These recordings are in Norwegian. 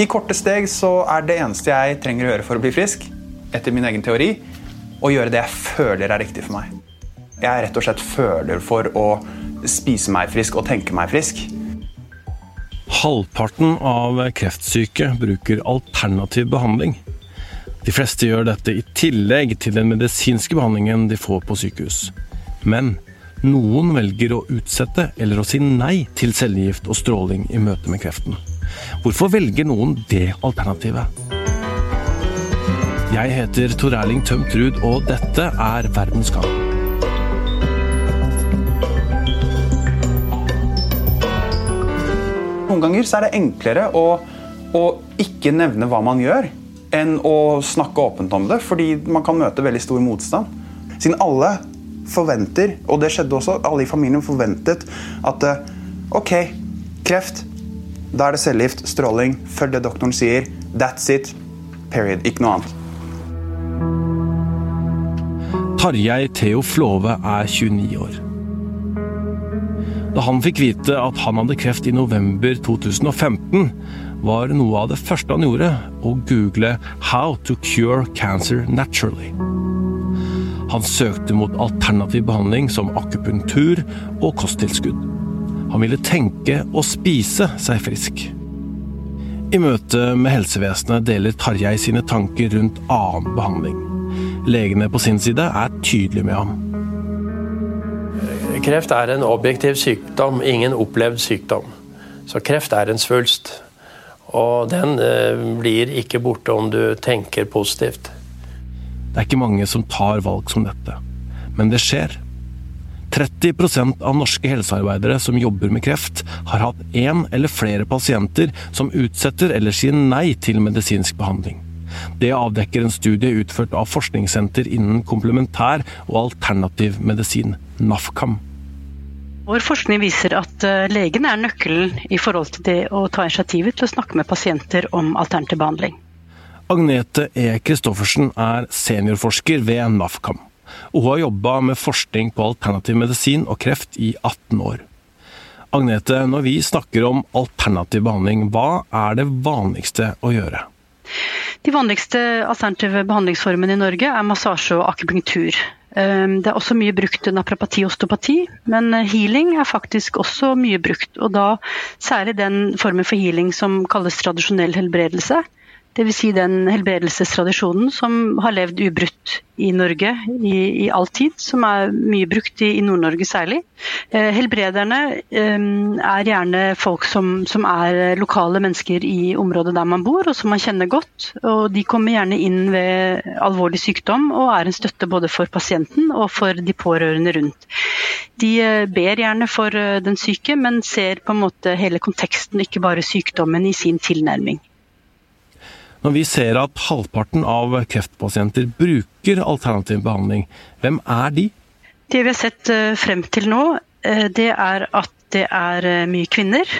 I korte steg så er det eneste jeg trenger å gjøre for å bli frisk, etter min egen teori, å gjøre det jeg føler er riktig for meg. Jeg rett og slett føler for å spise meg frisk og tenke meg frisk. Halvparten av kreftsyke bruker alternativ behandling. De fleste gjør dette i tillegg til den medisinske behandlingen de får på sykehus. Men noen velger å utsette eller å si nei til cellegift og stråling i møte med kreften. Hvorfor velger noen det alternativet? Jeg heter Tor Erling Tømt Ruud, og dette er Verdens gang. Noen ganger er det enklere å, å ikke nevne hva man gjør, enn å snakke åpent om det, fordi man kan møte veldig stor motstand. Siden alle forventer, og det skjedde også, alle i familien forventet at eh, OK, kreft, da er det cellegift, stråling, følg det doktoren sier. That's it. Period. Ikke noe annet. Tarjei Theo Flove er 29 år. Da han fikk vite at han hadde kreft i november 2015, var noe av det første han gjorde å google 'How to cure cancer naturally'. Han søkte mot alternativ behandling som akupunktur og kosttilskudd. Han ville tenke og spise seg frisk. I møte med helsevesenet deler Tarjei sine tanker rundt annen behandling. Legene på sin side er tydelige med ham. Kreft er en objektiv sykdom, ingen opplevd sykdom. Så kreft er en svulst. Og den eh, blir ikke borte om du tenker positivt. Det er ikke mange som tar valg som dette, men det skjer. 30% av norske helsearbeidere som jobber med kreft, har hatt én eller flere pasienter som utsetter eller sier nei til medisinsk behandling. Det avdekker en studie utført av forskningssenter innen komplementær og alternativ medisin, NAFKAM. Vår forskning viser at eh, legen er nøkkelen i forhold til det å ta initiativet til å snakke med pasienter om alternativ behandling. Agnete E. Christoffersen er seniorforsker ved NAFKAM. Og hun har jobba med forskning på alternativ medisin og kreft i 18 år. Agnete, når vi snakker om alternativ behandling, hva er det vanligste å gjøre? De vanligste alternative behandlingsformene i Norge er massasje og akupunktur. Ehm, det er også mye brukt naprapati og osteopati, men healing er faktisk også mye brukt. Og da særlig den formen for healing som kalles tradisjonell helbredelse. Dvs. Si den helbredelsestradisjonen som har levd ubrutt i Norge i, i all tid, som er mye brukt i, i Nord-Norge særlig. Eh, helbrederne eh, er gjerne folk som, som, er lokale mennesker i området der man bor, og som man kjenner godt. Og de kommer gjerne inn ved alvorlig sykdom og er en støtte både for pasienten og for de pårørende rundt. De eh, ber gjerne for den syke, men ser på en måte hele konteksten, ikke bare sykdommen, i sin tilnærming. Når vi ser at halvparten av kreftpasienter bruker alternativ behandling, hvem er de? Det vi har sett eh, frem til nå, eh, det er at det er eh, mye kvinner.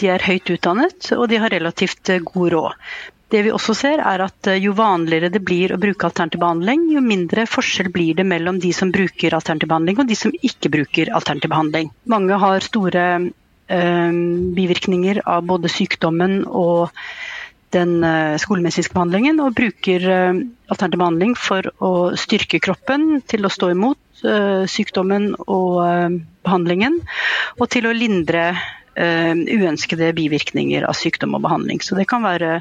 De er høyt utdannet, og de har relativt god råd. Det vi også ser er at Jo vanligere det blir å bruke alternativ behandling, jo mindre forskjell blir det mellom de som bruker alternativ behandling og de som ikke bruker alternativ behandling. Mange har store øh, bivirkninger av både sykdommen og den eh, skolemedisinske behandlingen og bruker eh, alternativ behandling for å styrke kroppen til å stå imot eh, sykdommen og behandlingen, og til å lindre uønskede bivirkninger av sykdom og behandling. Så det kan være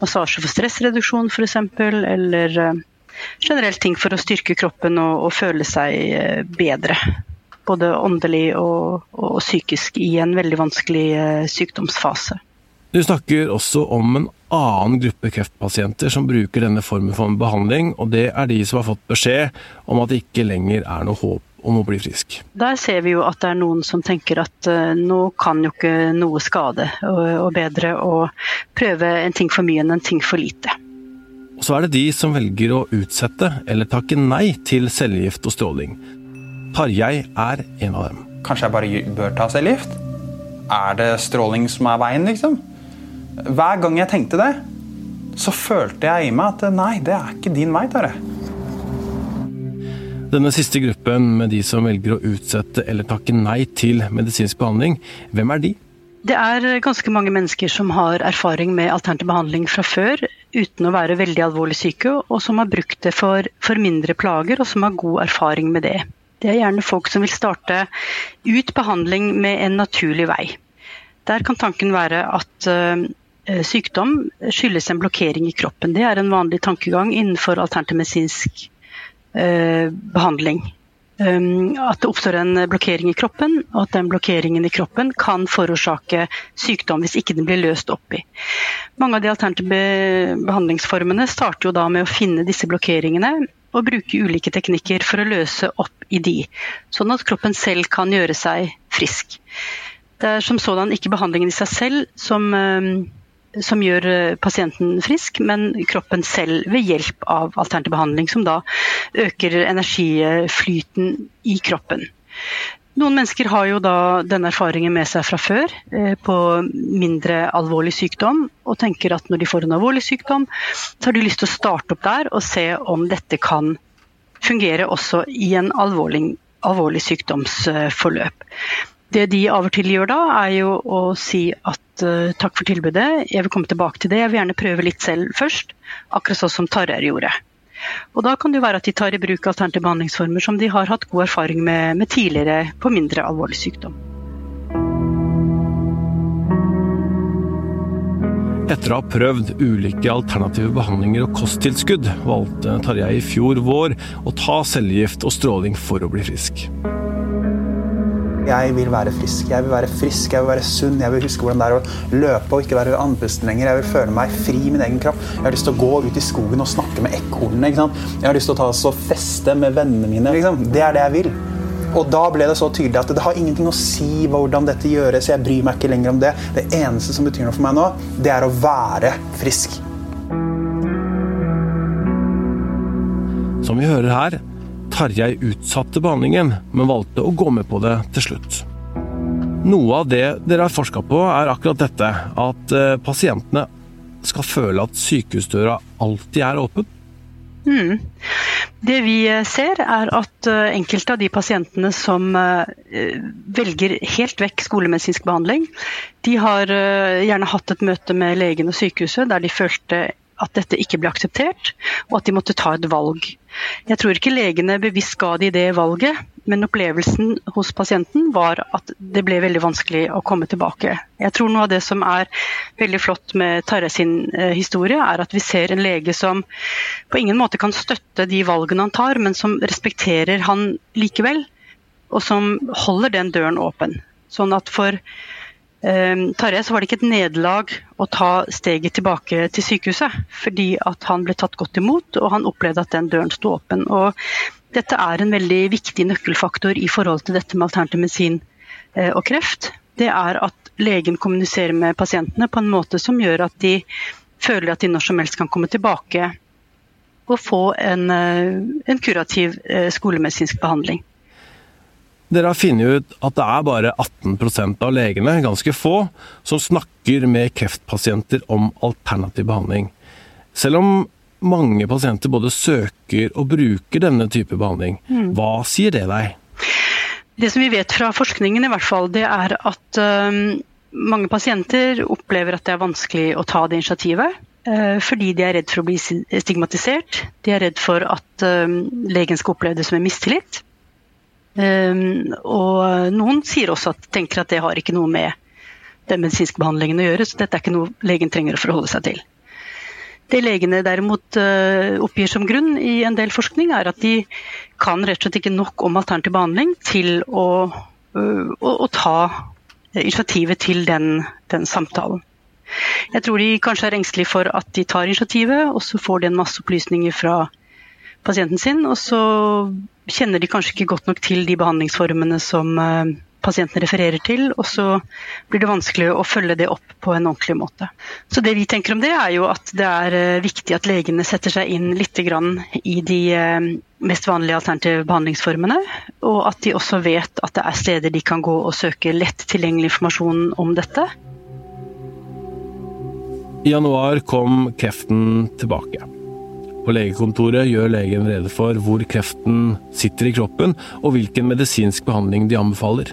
massasje for stressreduksjon f.eks., eller generelt ting for å styrke kroppen og, og føle seg bedre. Både åndelig og, og, psykisk i en veldig vanskelig sykdomsfase. Du snakker også om en annen gruppe kreftpasienter som bruker denne formen for behandling, og det er de som har fått beskjed om at det ikke lenger er noe håp om å bli frisk. Der ser vi jo at det er noen som tenker at uh, nå kan jo ikke noe skade, og, og, bedre å prøve en ting for mye enn en ting for lite. Og så er det de som velger å utsette eller takke nei til cellegift og stråling. Tarjei er en av dem. Kanskje jeg bare bør ta cellegift? Er det stråling som er veien, liksom? Hver gang jeg tenkte det, så følte jeg i meg at nei, det er ikke din vei, Tare. Denne siste gruppen med de som velger å utsette eller takke nei til medisinsk behandling, hvem er de? Det er ganske mange mennesker som har erfaring med alternativ behandling fra før, uten å være veldig alvorlig syke, og som har brukt det for, for mindre plager, og som har god erfaring med det. Det er gjerne folk som vil starte ut behandling med en naturlig vei. Der kan tanken være at uh, sykdom skyldes en blokkering i kroppen. Det er en vanlig tankegang innenfor alternativmedisinsk uh, behandling. Um, at det oppstår en blokkering i kroppen, og at den blokkeringen i kroppen kan forårsake sykdom hvis ikke den blir løst opp i. Mange av de alternative behandlingsformene starter jo da med å finne disse blokkeringene og bruke ulike teknikker for å løse opp i de, sånn at kroppen selv kan gjøre seg frisk. Det er som sådan ikke behandlingen i seg selv som um, som gjør eh, pasienten frisk, men kroppen selv ved hjelp av alternativ behandling, som da øker energiflyten i kroppen. Noen mennesker har jo da denne erfaringen med seg fra før eh, på mindre alvorlig sykdom, og tenker at når de får en alvorlig sykdom, så har de lyst til å starte opp der og se om dette kan fungere også i en alvorlig, alvorlig sykdomsforløp. Det de av og til gjør da, er jo å si at uh, takk for tilbudet, jeg vil komme tilbake til det, jeg vil gjerne prøve litt selv først. Akkurat sånn som Tarjei gjorde. Og Da kan det jo være at de tar i bruk alternative behandlingsformer som de har hatt god erfaring med, med tidligere på mindre alvorlig sykdom. Etter å ha prøvd ulike alternative behandlinger og kosttilskudd, valgte Tarjei i fjor vår å ta cellegift og stråling for å bli frisk. Jeg vil være frisk, jeg vil være frisk, jeg vil være sunn, jeg vil huske hvordan det er å løpe og ikke være andpusten lenger. Jeg vil føle meg fri i min egen kropp. Jeg har lyst til å gå ut i skogen og snakke med ekornene. Jeg har lyst til å ta og feste med vennene mine. Liksom. Det er det jeg vil. Og da ble det så tydelig at det har ingenting å si hvordan dette gjøres. Jeg bryr meg ikke lenger om det. Det eneste som betyr noe for meg nå, det er å være frisk. Som vi hører her, Tarjei utsatte behandlingen, men valgte å gå med på det til slutt. Noe av det dere har forska på, er akkurat dette. At eh, pasientene skal føle at sykehusdøra alltid er åpen. Mm. Det vi eh, ser, er at eh, enkelte av de pasientene som velger helt vekk skolemedisinsk behandling, de har gjerne hatt et møte med legen og sykehuset der de følte at dette ikke ble akseptert, og at de måtte ta et valg. Jeg tror ikke legene bevisst ga de det valget, men opplevelsen hos pasienten var at det ble veldig vanskelig å komme tilbake. Jeg tror noe av det som er veldig flott med Tarjei sin eh, historie, er at vi ser en lege som på ingen måte kan støtte de valgene han tar, men som respekterer han likevel, og som holder den døren åpen. Sånn at for Tarjei så var det ikke et nederlag å ta steget tilbake til sykehuset, fordi at han ble tatt godt imot og han opplevde at den døren sto åpen. Og dette er en veldig viktig nøkkelfaktor i forhold til dette med alternativ medisin uh, og kreft. Det er at legen kommuniserer med pasientene på en måte som gjør at de føler at de når som helst kan komme tilbake og få en, uh, en kurativ uh, skolemedisinsk behandling. Dere har funnet ut at det er bare 18% av legene, ganske få, som snakker med kreftpasienter om alternativ behandling. Selv om mange pasienter både søker og bruker denne type behandling. Mm. Hva sier det deg? Det som vi vet fra forskningen, i hvert fall, det er at mange pasienter opplever at det er vanskelig å ta det initiativet. Uh, fordi de er redd for å bli stigmatisert. De er redd for at legen skal oppleve det som en mistillit. Um, og noen sier også at tenker at det har ikke noe med den medisinske behandlingen å gjøre, så dette er ikke noe legen trenger å forholde seg til. Det legene derimot uh, oppgir som grunn i en del forskning, er at de kan rett og slett ikke nok om alternativ behandling til å, uh, å, å ta initiativet til den, den, samtalen. Jeg tror de kanskje er engstelige for at de tar initiativet, og så får de en masse opplysninger fra pasienten sin, og så kjenner de kanskje ikke godt nok til de behandlingsformene som eh, pasienten refererer til, og så blir det vanskelig å følge det opp på en ordentlig måte. Så det vi tenker om det, er jo at det er eh, viktig at legene setter seg inn litt i de eh, mest vanlige alternative behandlingsformene, og at de også vet at det er steder de kan gå og søke lett tilgjengelig informasjon om dette. I januar kom kreften tilbake. På legekontoret gjør legen rede for hvor kreften sitter i kroppen, og hvilken medisinsk behandling de anbefaler.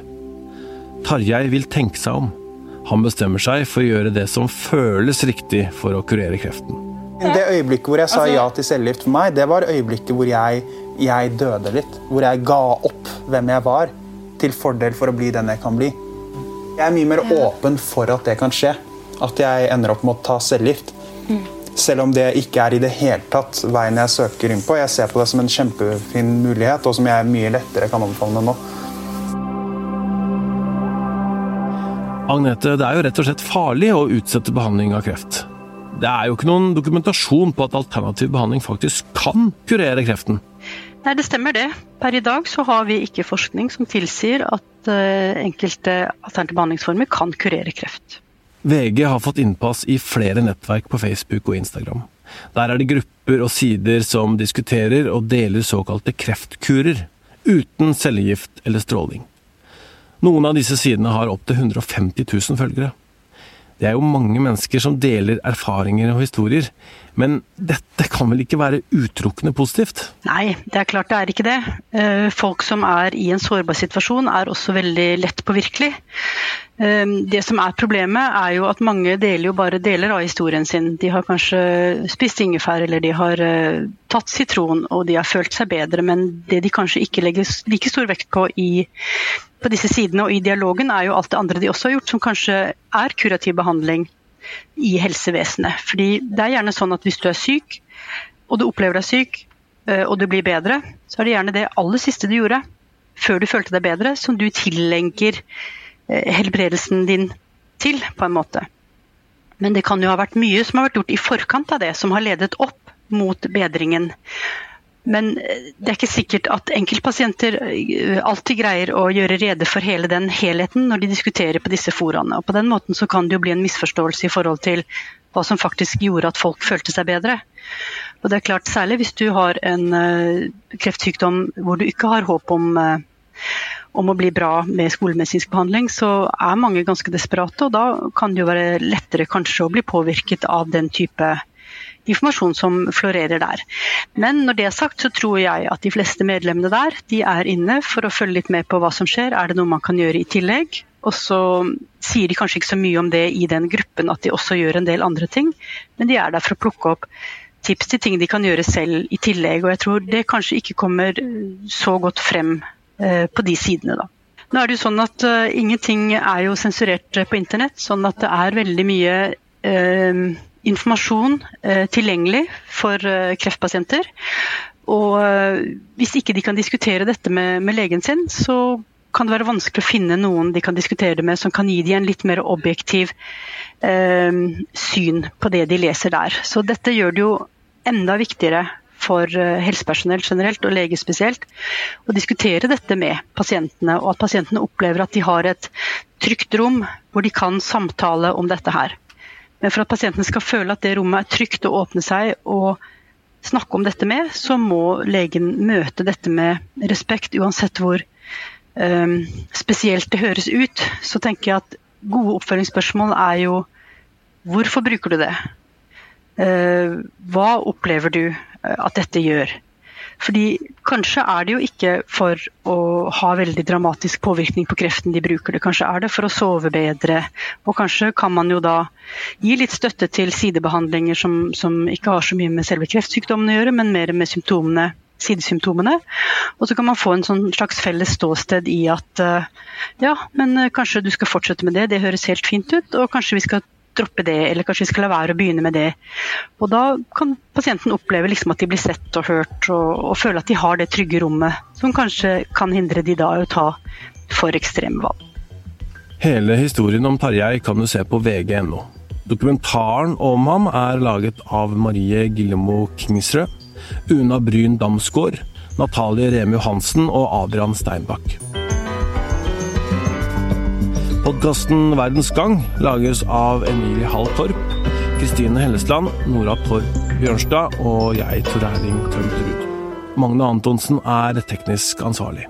Tarjei vil tenke seg om. Han bestemmer seg for å gjøre det som føles riktig for å kurere kreften. Det øyeblikket hvor jeg sa ja til cellegift for meg, det var øyeblikket hvor jeg, jeg døde litt. Hvor jeg ga opp hvem jeg var, til fordel for å bli den jeg kan bli. Jeg er mye mer åpen for at det kan skje. At jeg ender opp med å ta cellegift. Selv om det ikke er i det hele tatt veien jeg søker inn på. Jeg ser på det som en kjempefin mulighet, og som jeg mye lettere kan omfavne nå. Agnete, det er jo rett og slett farlig å utsette behandling av kreft. Det er jo ikke noen dokumentasjon på at alternativ behandling faktisk kan kurere kreften. Nei, det stemmer det. Per i dag så har vi ikke forskning som tilsier at uh, enkelte alternative behandlingsformer kan kurere kreft. VG har fått innpass i flere nettverk på Facebook og Instagram. Der er det grupper og sider som diskuterer og deler såkalte kreftkurer, uten cellegift eller stråling. Noen av disse sidene har opptil 150 000 følgere. Det er jo mange mennesker som deler erfaringer og historier, men dette kan vel ikke være utelukkende positivt? Nei, det er klart det er ikke det. Eh, folk som er i en sårbar situasjon er også veldig lett påvirkelig. Eh, det som er problemet er jo at mange deler jo bare deler av historien sin. De har kanskje spist ingefær eller de har eh, tatt sitron og de har følt seg bedre, men det de kanskje ikke legger like stor vekt på i på disse sidene og i dialogen er jo alt det andre de også har gjort, som kanskje er kurativ behandling i helsevesenet. Fordi det er gjerne sånn at hvis du er syk, og du opplever deg syk, eh, og du blir bedre, så er det gjerne det aller siste du gjorde før du følte deg bedre, som du tillenker helbredelsen din til, på en måte. Men det kan jo ha vært mye som har vært gjort i forkant av det, som har ledet opp mot bedringen. Men eh, det er ikke sikkert at enkeltpasienter eh, alltid greier å gjøre rede for hele den helheten når de diskuterer på disse foraene. Og på den måten så kan det jo bli en misforståelse i forhold til hva som faktisk gjorde at folk følte seg bedre. Og det er klart, Særlig hvis du har en kreftsykdom hvor du ikke har håp om, om å bli bra med skolemedisinsk behandling, så er mange ganske desperate. Og da kan det jo være lettere kanskje å bli påvirket av den type informasjon som florerer der. Men når det er sagt, så tror jeg at de fleste medlemmene der de er inne for å følge litt med på hva som skjer. Er det noe man kan gjøre i tillegg? Og så sier de kanskje ikke så mye om det i den gruppen at de også gjør en del andre ting, men de er der for å plukke opp tips til ting de kan gjøre selv i tillegg. Og jeg tror det kanskje ikke kommer så godt frem på de sidene, da. Nå er det jo sånn at uh, Ingenting er jo sensurert på internett, sånn at det er veldig mye uh, informasjon uh, tilgjengelig for eh, kreftpasienter. Og eh, hvis ikke de kan diskutere dette med, med, legen sin, så kan det være vanskelig å finne noen de kan diskutere det med som kan gi dem en litt mer objektiv eh, syn på det de leser der. Så dette gjør det jo enda viktigere for helsepersonell generelt, og leger spesielt, å diskutere dette med pasientene, og at pasientene opplever at de har et trygt rom hvor de kan samtale om dette her. Men for at pasienten skal føle at det rommet er trygt å åpne seg og snakke om dette med, så må legen møte dette med respekt, uansett hvor um, spesielt det høres ut. Så tenker jeg at gode oppfølgingsspørsmål er jo hvorfor bruker du det? Uh, hva opplever du at dette gjør? Fordi Kanskje er det jo ikke for å ha veldig dramatisk påvirkning på kreften de bruker det. Kanskje er det for å sove bedre. Og kanskje kan man jo da gi litt støtte til sidebehandlinger som, som ikke har så mye med selve kreftsykdommen å gjøre, men mer med symptomene sidesymptomene. Og så kan man få en sånn slags felles ståsted i at eh, ja, men eh, kanskje du skal fortsette med det, det høres helt fint ut. Og kanskje vi skal droppe det, eller kanskje vi skal la være å begynne med det. Og Da kan pasienten oppleve liksom at de blir sett og hørt, og, og, føle at de har det trygge rommet, som kanskje kan hindre de da å ta for ekstreme valg. Hele historien om Tarjei kan du se på vg.no. Dokumentaren om ham er laget av Marie Gillemo Kingsrød, Una Bryn Damsgaard, Natalie Remi Johansen og Adrian Steinbakk. Podkasten Verdens Gang lages av Emilie Hall Torp, Kristine Hellesland, Nora Torp Bjørnstad og jeg, Tor Erling Tømterud. Magne Antonsen er teknisk ansvarlig.